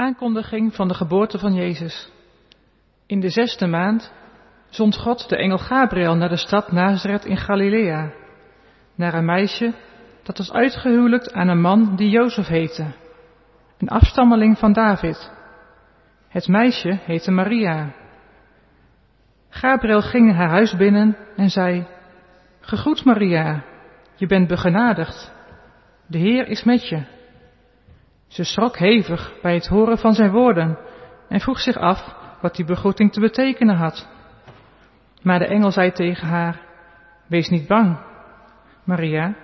Aankondiging van de geboorte van Jezus. In de zesde maand zond God de engel Gabriel naar de stad Nazareth in Galilea, naar een meisje dat was uitgehuwelijkt aan een man die Jozef heette, een afstammeling van David. Het meisje heette Maria. Gabriel ging haar huis binnen en zei, Gegroet Maria, je bent begenadigd. De Heer is met je. Ze schrok hevig bij het horen van zijn woorden en vroeg zich af wat die begroeting te betekenen had. Maar de engel zei tegen haar, Wees niet bang, Maria,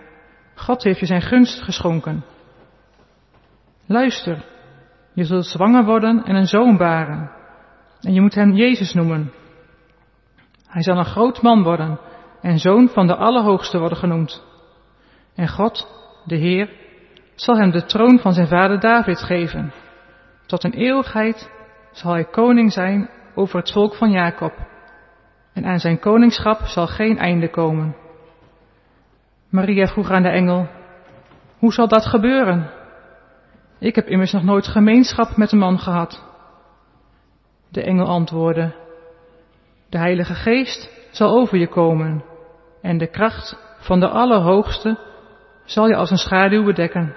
God heeft je zijn gunst geschonken. Luister, je zult zwanger worden en een zoon baren, en je moet hem Jezus noemen. Hij zal een groot man worden en zoon van de Allerhoogste worden genoemd. En God, de Heer, zal hem de troon van zijn vader David geven. Tot een eeuwigheid zal hij koning zijn over het volk van Jacob. En aan zijn koningschap zal geen einde komen. Maria vroeg aan de engel, hoe zal dat gebeuren? Ik heb immers nog nooit gemeenschap met een man gehad. De engel antwoordde, de Heilige Geest zal over je komen en de kracht van de Allerhoogste zal je als een schaduw bedekken.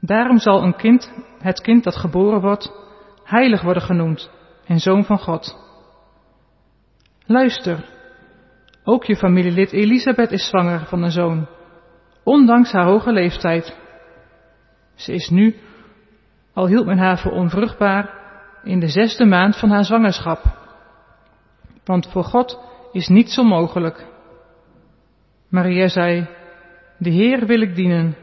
Daarom zal een kind, het kind dat geboren wordt, heilig worden genoemd en zoon van God. Luister, ook je familielid Elisabeth is zwanger van een zoon, ondanks haar hoge leeftijd. Ze is nu, al hield men haar voor onvruchtbaar, in de zesde maand van haar zwangerschap. Want voor God is niets onmogelijk. Maria zei, de Heer wil ik dienen.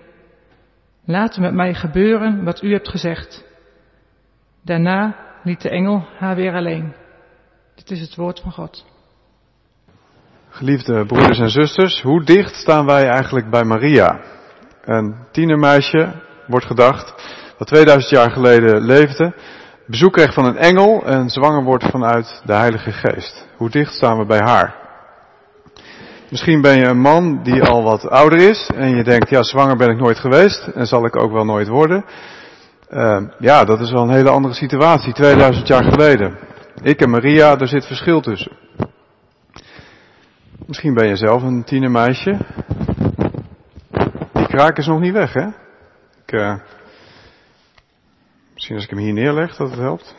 Laat met mij gebeuren wat u hebt gezegd. Daarna liet de engel haar weer alleen. Dit is het woord van God. Geliefde broeders en zusters, hoe dicht staan wij eigenlijk bij Maria? Een tienermeisje, wordt gedacht, dat 2000 jaar geleden leefde, bezoek kreeg van een engel en zwanger wordt vanuit de Heilige Geest. Hoe dicht staan we bij haar? Misschien ben je een man die al wat ouder is en je denkt, ja, zwanger ben ik nooit geweest en zal ik ook wel nooit worden. Uh, ja, dat is wel een hele andere situatie, 2000 jaar geleden. Ik en Maria, daar zit verschil tussen. Misschien ben je zelf een tienermeisje. Die kraak is nog niet weg, hè? Ik, uh, misschien als ik hem hier neerleg, dat het helpt.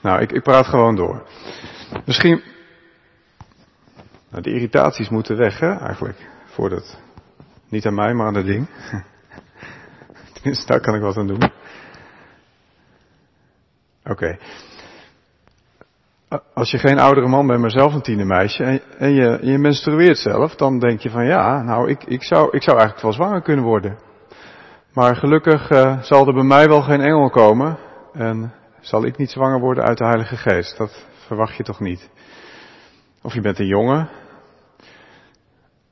Nou, ik, ik praat gewoon door. Misschien. Nou, de irritaties moeten weg, hè, eigenlijk. Voordat. Niet aan mij, maar aan het ding. Tenminste, daar kan ik wat aan doen. Oké. Als je geen oudere man bent, maar zelf een tienermeisje en, en je, je menstrueert zelf, dan denk je van ja, nou ik, ik, zou, ik zou eigenlijk wel zwanger kunnen worden. Maar gelukkig uh, zal er bij mij wel geen engel komen en zal ik niet zwanger worden uit de Heilige Geest. Dat verwacht je toch niet. Of je bent een jongen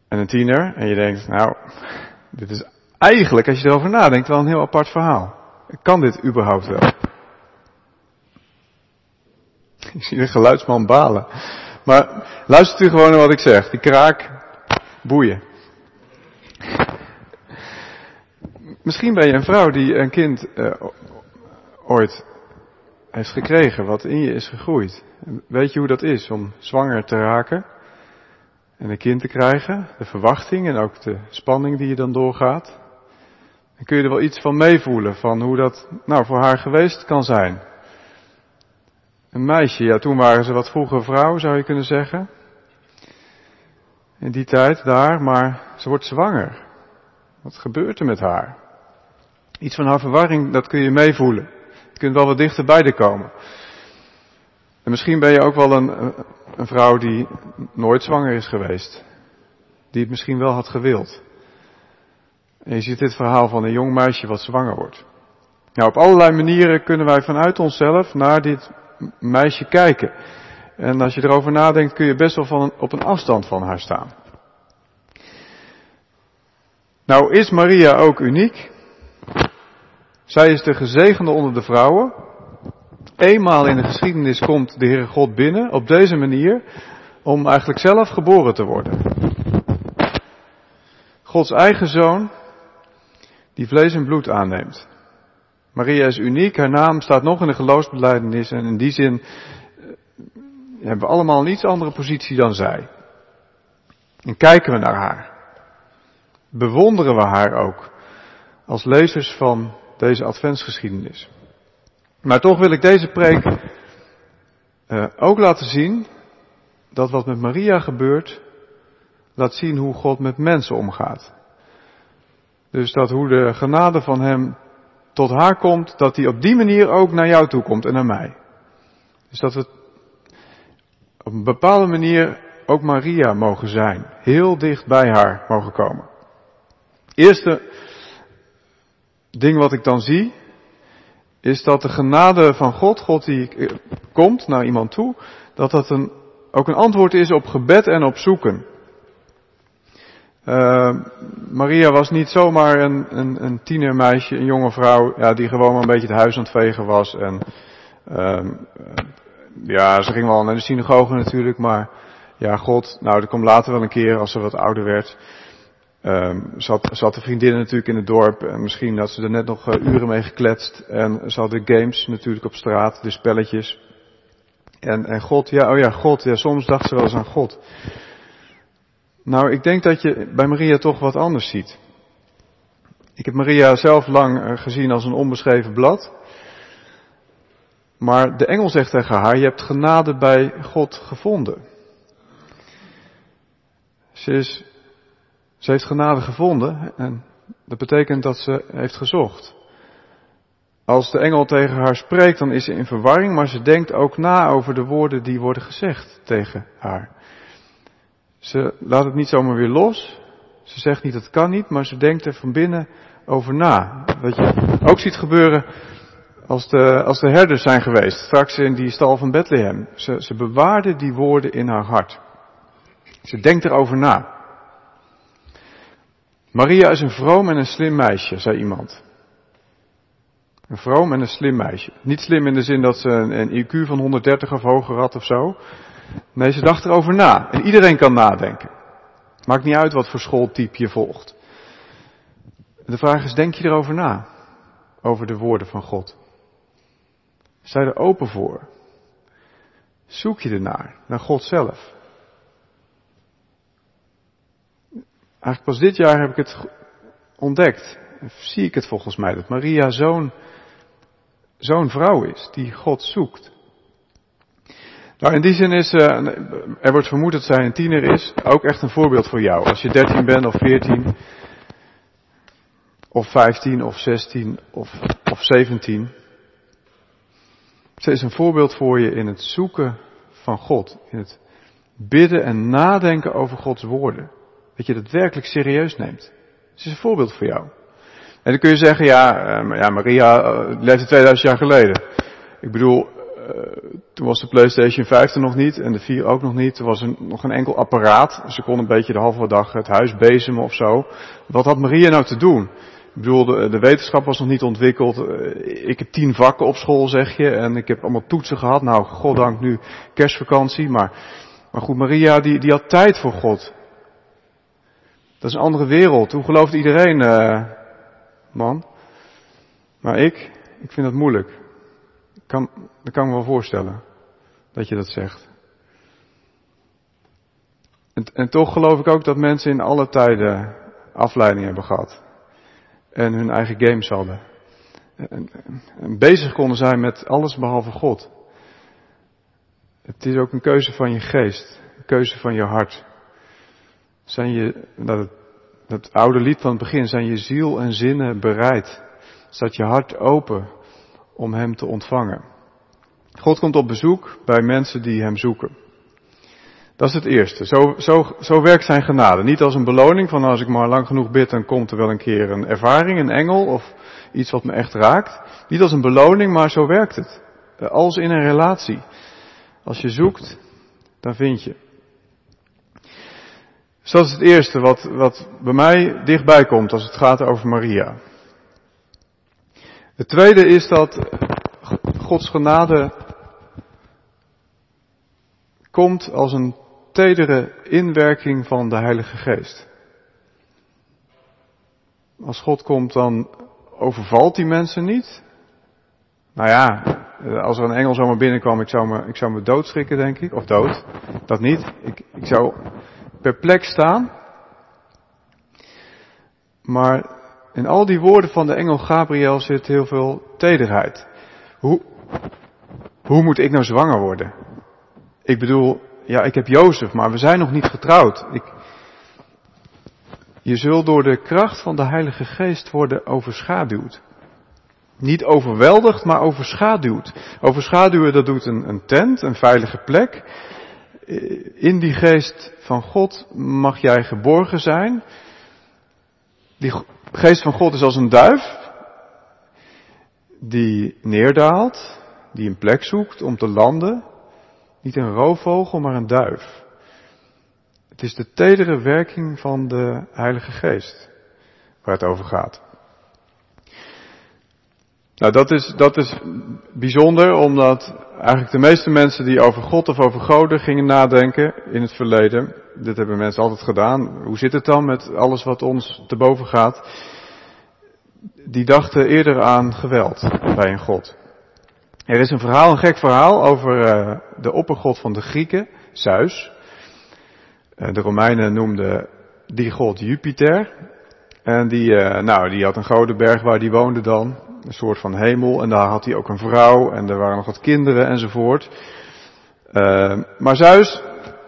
en een tiener en je denkt, nou, dit is eigenlijk, als je erover nadenkt, wel een heel apart verhaal. Kan dit überhaupt wel? Ik zie de geluidsman balen. Maar luistert u gewoon naar wat ik zeg. Die kraak, boeien. Misschien ben je een vrouw die een kind uh, ooit heeft gekregen, wat in je is gegroeid. Weet je hoe dat is om zwanger te raken en een kind te krijgen? De verwachting en ook de spanning die je dan doorgaat. Dan kun je er wel iets van meevoelen, van hoe dat nou voor haar geweest kan zijn. Een meisje, ja toen waren ze wat vroeger vrouw zou je kunnen zeggen. In die tijd daar, maar ze wordt zwanger. Wat gebeurt er met haar? Iets van haar verwarring, dat kun je meevoelen. Je kunt wel wat dichterbij komen. En misschien ben je ook wel een, een vrouw die nooit zwanger is geweest. Die het misschien wel had gewild. En je ziet dit verhaal van een jong meisje wat zwanger wordt. Nou, op allerlei manieren kunnen wij vanuit onszelf naar dit meisje kijken. En als je erover nadenkt kun je best wel van, op een afstand van haar staan. Nou is Maria ook uniek. Zij is de gezegende onder de vrouwen. Eenmaal in de geschiedenis komt de Heere God binnen op deze manier om eigenlijk zelf geboren te worden. Gods eigen zoon, die vlees en bloed aanneemt. Maria is uniek, haar naam staat nog in de geloofsbelijdenis en in die zin eh, hebben we allemaal een iets andere positie dan zij. En kijken we naar haar. Bewonderen we haar ook als lezers van deze adventsgeschiedenis. Maar toch wil ik deze preek uh, ook laten zien dat wat met Maria gebeurt, laat zien hoe God met mensen omgaat. Dus dat hoe de genade van Hem tot haar komt, dat die op die manier ook naar jou toe komt en naar mij. Dus dat we op een bepaalde manier ook Maria mogen zijn. Heel dicht bij haar mogen komen. Eerste ding wat ik dan zie, is dat de genade van God, God die komt naar iemand toe, dat dat een, ook een antwoord is op gebed en op zoeken. Uh, Maria was niet zomaar een, een, een tienermeisje, een jonge vrouw, ja, die gewoon maar een beetje het huis aan het vegen was. En uh, ja, ze ging wel naar de synagoge natuurlijk, maar ja, God, nou, dat komt later wel een keer als ze wat ouder werd. Um, ze had de vriendinnen natuurlijk in het dorp en misschien had ze er net nog uh, uren mee gekletst. En ze hadden games natuurlijk op straat, de spelletjes. En, en God, ja, oh ja, God, ja, soms dacht ze wel eens aan God. Nou, ik denk dat je bij Maria toch wat anders ziet. Ik heb Maria zelf lang uh, gezien als een onbeschreven blad. Maar de engel zegt tegen haar, je hebt genade bij God gevonden. Ze, is, ze heeft genade gevonden en dat betekent dat ze heeft gezocht. Als de engel tegen haar spreekt, dan is ze in verwarring, maar ze denkt ook na over de woorden die worden gezegd tegen haar. Ze laat het niet zomaar weer los. Ze zegt niet het kan niet, maar ze denkt er van binnen over na. Wat je ook ziet gebeuren als de, als de herders zijn geweest, straks in die stal van Bethlehem. Ze, ze bewaarde die woorden in haar hart. Ze denkt erover na. Maria is een vroom en een slim meisje, zei iemand. Een vroom en een slim meisje. Niet slim in de zin dat ze een, een IQ van 130 of hoger had of zo. Nee, ze dacht erover na. En iedereen kan nadenken. Maakt niet uit wat voor schooltype je volgt. De vraag is, denk je erover na? Over de woorden van God. Je er open voor? Zoek je ernaar, naar God zelf? Eigenlijk pas dit jaar heb ik het ontdekt. Zie ik het volgens mij, dat Maria zo'n vrouw is die God zoekt. Nou, in die zin is, uh, er wordt vermoed dat zij een tiener is, ook echt een voorbeeld voor jou. Als je 13 bent of 14, of 15 of 16 of, of 17. Ze is een voorbeeld voor je in het zoeken van God, in het bidden en nadenken over Gods woorden. Dat je dat werkelijk serieus neemt. Ze is een voorbeeld voor jou. En dan kun je zeggen, ja, uh, ja Maria uh, leefde 2000 jaar geleden. Ik bedoel, uh, toen was de PlayStation 5 er nog niet en de 4 ook nog niet. Er was nog een enkel apparaat. Ze kon een beetje de halve dag het huis bezemen of zo. Wat had Maria nou te doen? Ik bedoel, de, wetenschap was nog niet ontwikkeld. Ik heb tien vakken op school, zeg je. En ik heb allemaal toetsen gehad. Nou, goddank nu kerstvakantie. Maar, maar goed, Maria die, die had tijd voor God. Dat is een andere wereld. Hoe gelooft iedereen, uh, man? Maar ik, ik vind dat moeilijk. Kan, dat kan ik me wel voorstellen. Dat je dat zegt. En, en toch geloof ik ook dat mensen in alle tijden afleiding hebben gehad. En hun eigen games hadden. En, en bezig konden zijn met alles behalve God. Het is ook een keuze van je geest. Een keuze van je hart. Zijn je, dat, dat oude lied van het begin, zijn je ziel en zinnen bereid? Staat je hart open om Hem te ontvangen? God komt op bezoek bij mensen die Hem zoeken. Dat is het eerste. Zo, zo, zo werkt zijn genade. Niet als een beloning van als ik maar lang genoeg bid, dan komt er wel een keer een ervaring, een engel of iets wat me echt raakt. Niet als een beloning, maar zo werkt het. Als in een relatie. Als je zoekt, dan vind je. Dus dat is het eerste wat, wat bij mij dichtbij komt als het gaat over Maria. Het tweede is dat Gods genade komt als een tedere inwerking van de Heilige Geest. Als God komt, dan overvalt die mensen niet. Nou ja, als er een engel zomaar binnenkwam, ik zou me, ik zou me doodschrikken, denk ik. Of dood. Dat niet. Ik, ik zou perplex staan. Maar in al die woorden van de engel Gabriel zit heel veel tederheid. Hoe, hoe moet ik nou zwanger worden? Ik bedoel, ja, ik heb Jozef, maar we zijn nog niet getrouwd. Ik, je zult door de kracht van de Heilige Geest worden overschaduwd. Niet overweldigd, maar overschaduwd. Overschaduwen, dat doet een, een tent, een veilige plek. In die geest van God mag jij geborgen zijn. Die geest van God is als een duif die neerdaalt, die een plek zoekt om te landen. Niet een roofvogel, maar een duif. Het is de tedere werking van de Heilige Geest waar het over gaat. Nou, dat is, dat is bijzonder, omdat eigenlijk de meeste mensen die over God of over goden gingen nadenken in het verleden, dit hebben mensen altijd gedaan, hoe zit het dan met alles wat ons te boven gaat, die dachten eerder aan geweld bij een God. Er is een verhaal, een gek verhaal over uh, de oppergod van de Grieken, Zeus. Uh, de Romeinen noemden die god Jupiter. En die, uh, nou, die had een godenberg waar die woonde dan een soort van hemel. En daar had hij ook een vrouw en er waren nog wat kinderen enzovoort. Uh, maar Zeus,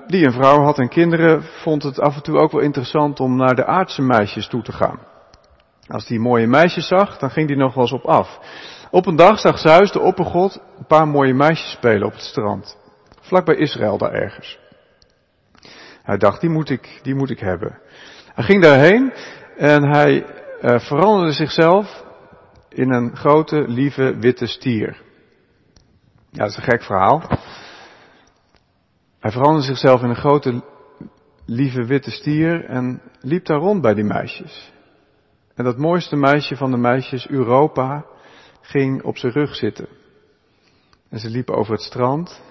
die een vrouw had en kinderen, vond het af en toe ook wel interessant om naar de aardse meisjes toe te gaan. Als hij mooie meisjes zag, dan ging hij nog wel eens op af. Op een dag zag Zeus, de oppergod, een paar mooie meisjes spelen op het strand. Vlak bij Israël daar ergens. Hij dacht, die moet ik, die moet ik hebben. Hij ging daarheen en hij uh, veranderde zichzelf in een grote, lieve, witte stier. Ja, dat is een gek verhaal. Hij veranderde zichzelf in een grote, lieve, witte stier en liep daar rond bij die meisjes. En dat mooiste meisje van de meisjes, Europa, ging op zijn rug zitten. En ze liepen over het strand.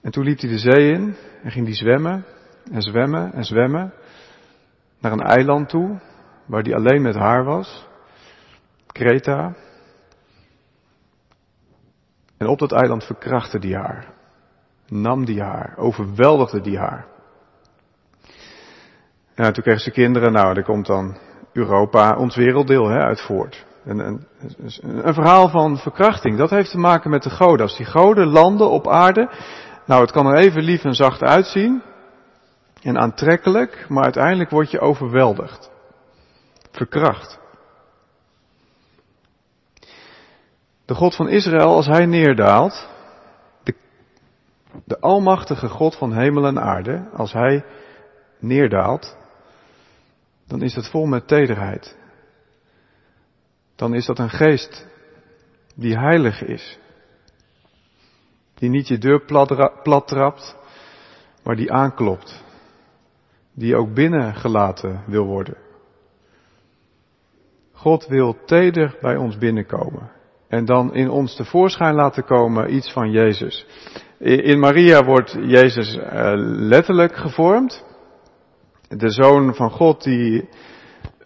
En toen liep hij de zee in en ging hij zwemmen en zwemmen en zwemmen naar een eiland toe waar hij alleen met haar was. Kreta. En op dat eiland verkrachtte die haar. Nam die haar. Overweldigde die haar. En toen kreeg ze kinderen. Nou, daar komt dan Europa, ons werelddeel, hè, uit voort. Een, een, een, verhaal van verkrachting. Dat heeft te maken met de goden. Als die goden landen op aarde. Nou, het kan er even lief en zacht uitzien. En aantrekkelijk. Maar uiteindelijk word je overweldigd. Verkracht. De God van Israël, als hij neerdaalt, de, de almachtige God van hemel en aarde, als hij neerdaalt, dan is dat vol met tederheid. Dan is dat een geest die heilig is. Die niet je deur plat trapt, maar die aanklopt. Die ook binnengelaten wil worden. God wil teder bij ons binnenkomen en dan in ons tevoorschijn laten komen iets van Jezus. In Maria wordt Jezus uh, letterlijk gevormd. De zoon van God, die,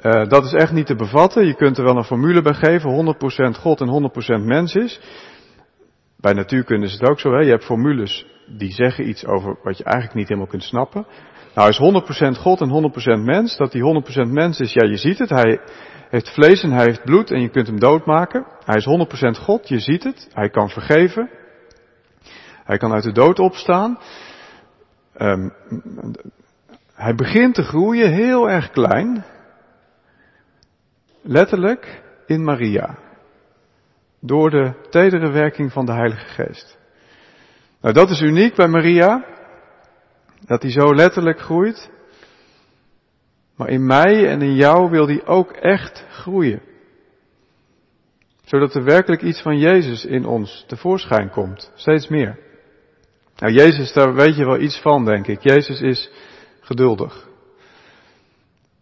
uh, dat is echt niet te bevatten. Je kunt er wel een formule bij geven, 100% God en 100% mens is. Bij natuurkunde is het ook zo, hè? je hebt formules die zeggen iets over wat je eigenlijk niet helemaal kunt snappen. Nou, is 100% God en 100% mens. Dat hij 100% mens is, ja, je ziet het. Hij, heeft vlees en hij heeft bloed en je kunt hem doodmaken. Hij is 100% God, je ziet het. Hij kan vergeven. Hij kan uit de dood opstaan. Um, hij begint te groeien heel erg klein. Letterlijk in Maria. Door de tedere werking van de Heilige Geest. Nou, dat is uniek bij Maria. Dat hij zo letterlijk groeit. Maar in mij en in jou wil die ook echt groeien. Zodat er werkelijk iets van Jezus in ons tevoorschijn komt. Steeds meer. Nou, Jezus, daar weet je wel iets van, denk ik. Jezus is geduldig.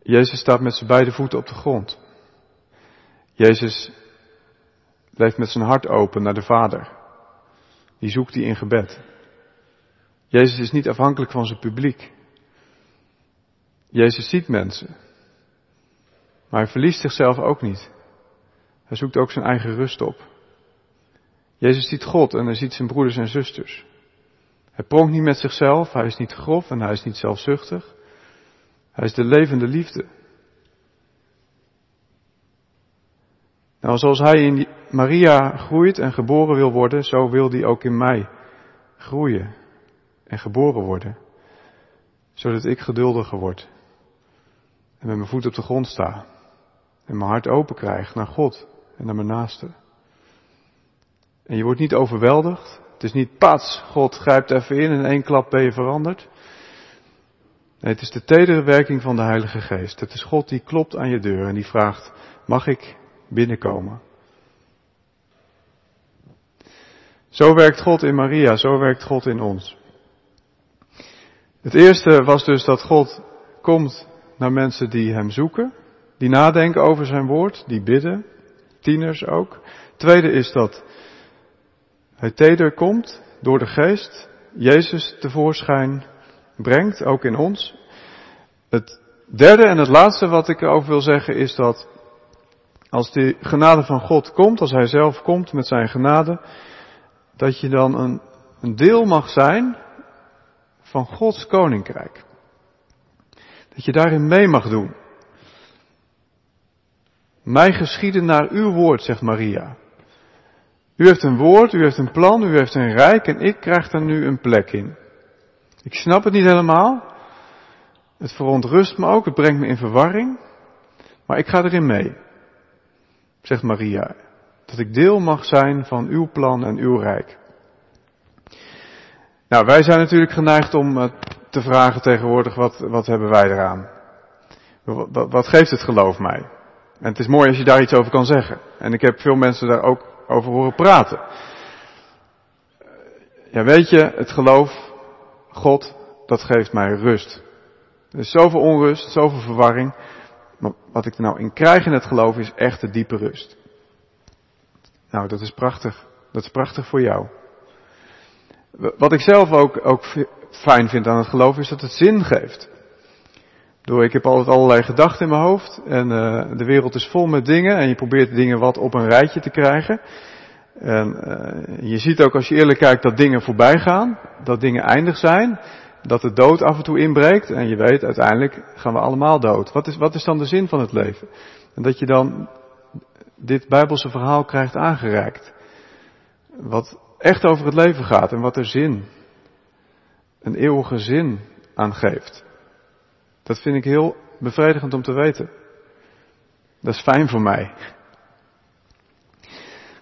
Jezus staat met zijn beide voeten op de grond. Jezus blijft met zijn hart open naar de Vader. Die zoekt hij in gebed. Jezus is niet afhankelijk van zijn publiek. Jezus ziet mensen. Maar hij verliest zichzelf ook niet. Hij zoekt ook zijn eigen rust op. Jezus ziet God en hij ziet zijn broeders en zusters. Hij pronkt niet met zichzelf, hij is niet grof en hij is niet zelfzuchtig. Hij is de levende liefde. Nou, zoals hij in Maria groeit en geboren wil worden, zo wil hij ook in mij groeien en geboren worden. Zodat ik geduldiger word en met mijn voet op de grond sta en mijn hart open krijg naar God en naar mijn naaste. En je wordt niet overweldigd. Het is niet pats, God grijpt even in en in één klap ben je veranderd. Nee, het is de tedere werking van de Heilige Geest. Het is God die klopt aan je deur en die vraagt, mag ik binnenkomen? Zo werkt God in Maria, zo werkt God in ons. Het eerste was dus dat God komt naar mensen die Hem zoeken, die nadenken over Zijn woord, die bidden, tieners ook. Tweede is dat Hij teder komt door de geest, Jezus tevoorschijn brengt, ook in ons. Het derde en het laatste wat ik erover wil zeggen is dat als die genade van God komt, als Hij zelf komt met Zijn genade, dat je dan een, een deel mag zijn van Gods koninkrijk. Dat je daarin mee mag doen. Mij geschieden naar uw woord, zegt Maria. U heeft een woord, u heeft een plan, u heeft een rijk en ik krijg daar nu een plek in. Ik snap het niet helemaal. Het verontrust me ook, het brengt me in verwarring. Maar ik ga erin mee, zegt Maria. Dat ik deel mag zijn van uw plan en uw rijk. Nou, wij zijn natuurlijk geneigd om te vragen tegenwoordig, wat, wat hebben wij eraan? Wat, wat geeft het geloof mij? En het is mooi als je daar iets over kan zeggen. En ik heb veel mensen daar ook over horen praten. Ja, weet je, het geloof, God, dat geeft mij rust. Er is zoveel onrust, zoveel verwarring. Maar wat ik er nou in krijg in het geloof is echt de diepe rust. Nou, dat is prachtig. Dat is prachtig voor jou. Wat ik zelf ook, ook fijn vind aan het geloof is dat het zin geeft. Door, ik heb altijd allerlei gedachten in mijn hoofd en uh, de wereld is vol met dingen en je probeert dingen wat op een rijtje te krijgen. En uh, je ziet ook als je eerlijk kijkt dat dingen voorbij gaan, dat dingen eindig zijn, dat de dood af en toe inbreekt en je weet uiteindelijk gaan we allemaal dood. Wat is, wat is dan de zin van het leven? En dat je dan dit Bijbelse verhaal krijgt aangereikt. Wat echt over het leven gaat en wat er zin, een eeuwige zin aan geeft. Dat vind ik heel bevredigend om te weten. Dat is fijn voor mij.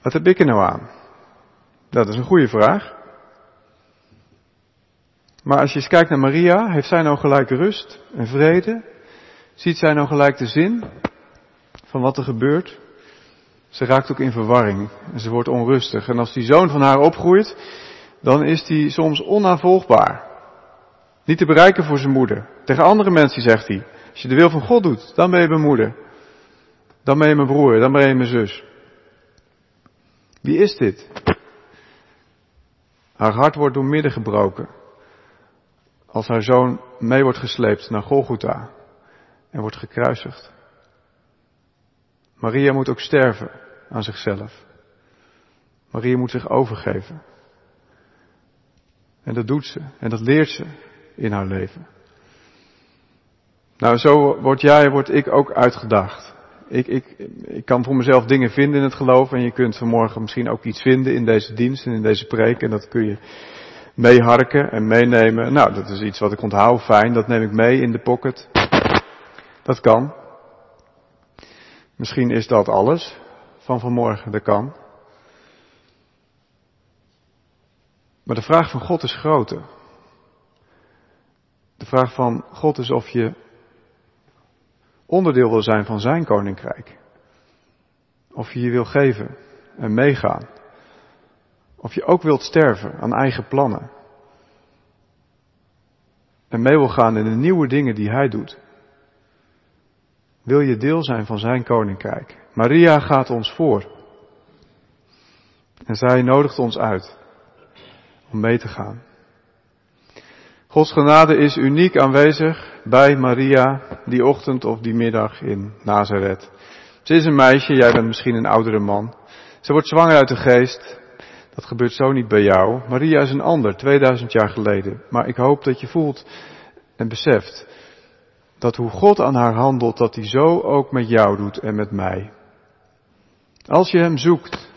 Wat heb ik er nou aan? Dat is een goede vraag. Maar als je eens kijkt naar Maria, heeft zij nou gelijk rust en vrede? Ziet zij nou gelijk de zin van wat er gebeurt? Ze raakt ook in verwarring en ze wordt onrustig. En als die zoon van haar opgroeit, dan is die soms onnavolgbaar. Niet te bereiken voor zijn moeder. Tegen andere mensen zegt hij, als je de wil van God doet, dan ben je mijn moeder. Dan ben je mijn broer, dan ben je mijn zus. Wie is dit? Haar hart wordt door midden gebroken. Als haar zoon mee wordt gesleept naar Golgotha en wordt gekruisigd. Maria moet ook sterven aan zichzelf. Maria moet zich overgeven. En dat doet ze. En dat leert ze in haar leven. Nou, zo word jij, word ik ook uitgedaagd. Ik, ik, ik kan voor mezelf dingen vinden in het geloof en je kunt vanmorgen misschien ook iets vinden in deze dienst en in deze preek en dat kun je meeharken en meenemen. Nou, dat is iets wat ik onthoud, fijn, dat neem ik mee in de pocket. Dat kan. Misschien is dat alles van vanmorgen, dat kan. Maar de vraag van God is groter. De vraag van God is of je onderdeel wil zijn van zijn koninkrijk. Of je je wil geven en meegaan. Of je ook wilt sterven aan eigen plannen. En mee wil gaan in de nieuwe dingen die hij doet. Wil je deel zijn van zijn koninkrijk? Maria gaat ons voor. En zij nodigt ons uit om mee te gaan. Gods genade is uniek aanwezig bij Maria die ochtend of die middag in Nazareth. Ze is een meisje, jij bent misschien een oudere man. Ze wordt zwanger uit de geest. Dat gebeurt zo niet bij jou. Maria is een ander, 2000 jaar geleden. Maar ik hoop dat je voelt en beseft dat hoe God aan haar handelt, dat hij zo ook met jou doet en met mij. Als je hem zoekt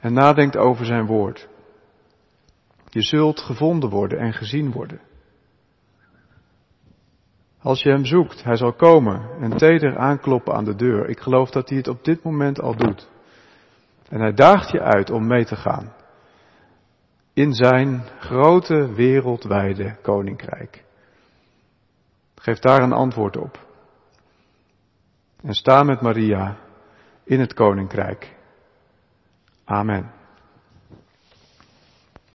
en nadenkt over zijn woord, je zult gevonden worden en gezien worden. Als je hem zoekt, hij zal komen en teder aankloppen aan de deur. Ik geloof dat hij het op dit moment al doet. En hij daagt je uit om mee te gaan in zijn grote wereldwijde koninkrijk. Geef daar een antwoord op. En sta met Maria in het koninkrijk. Amen.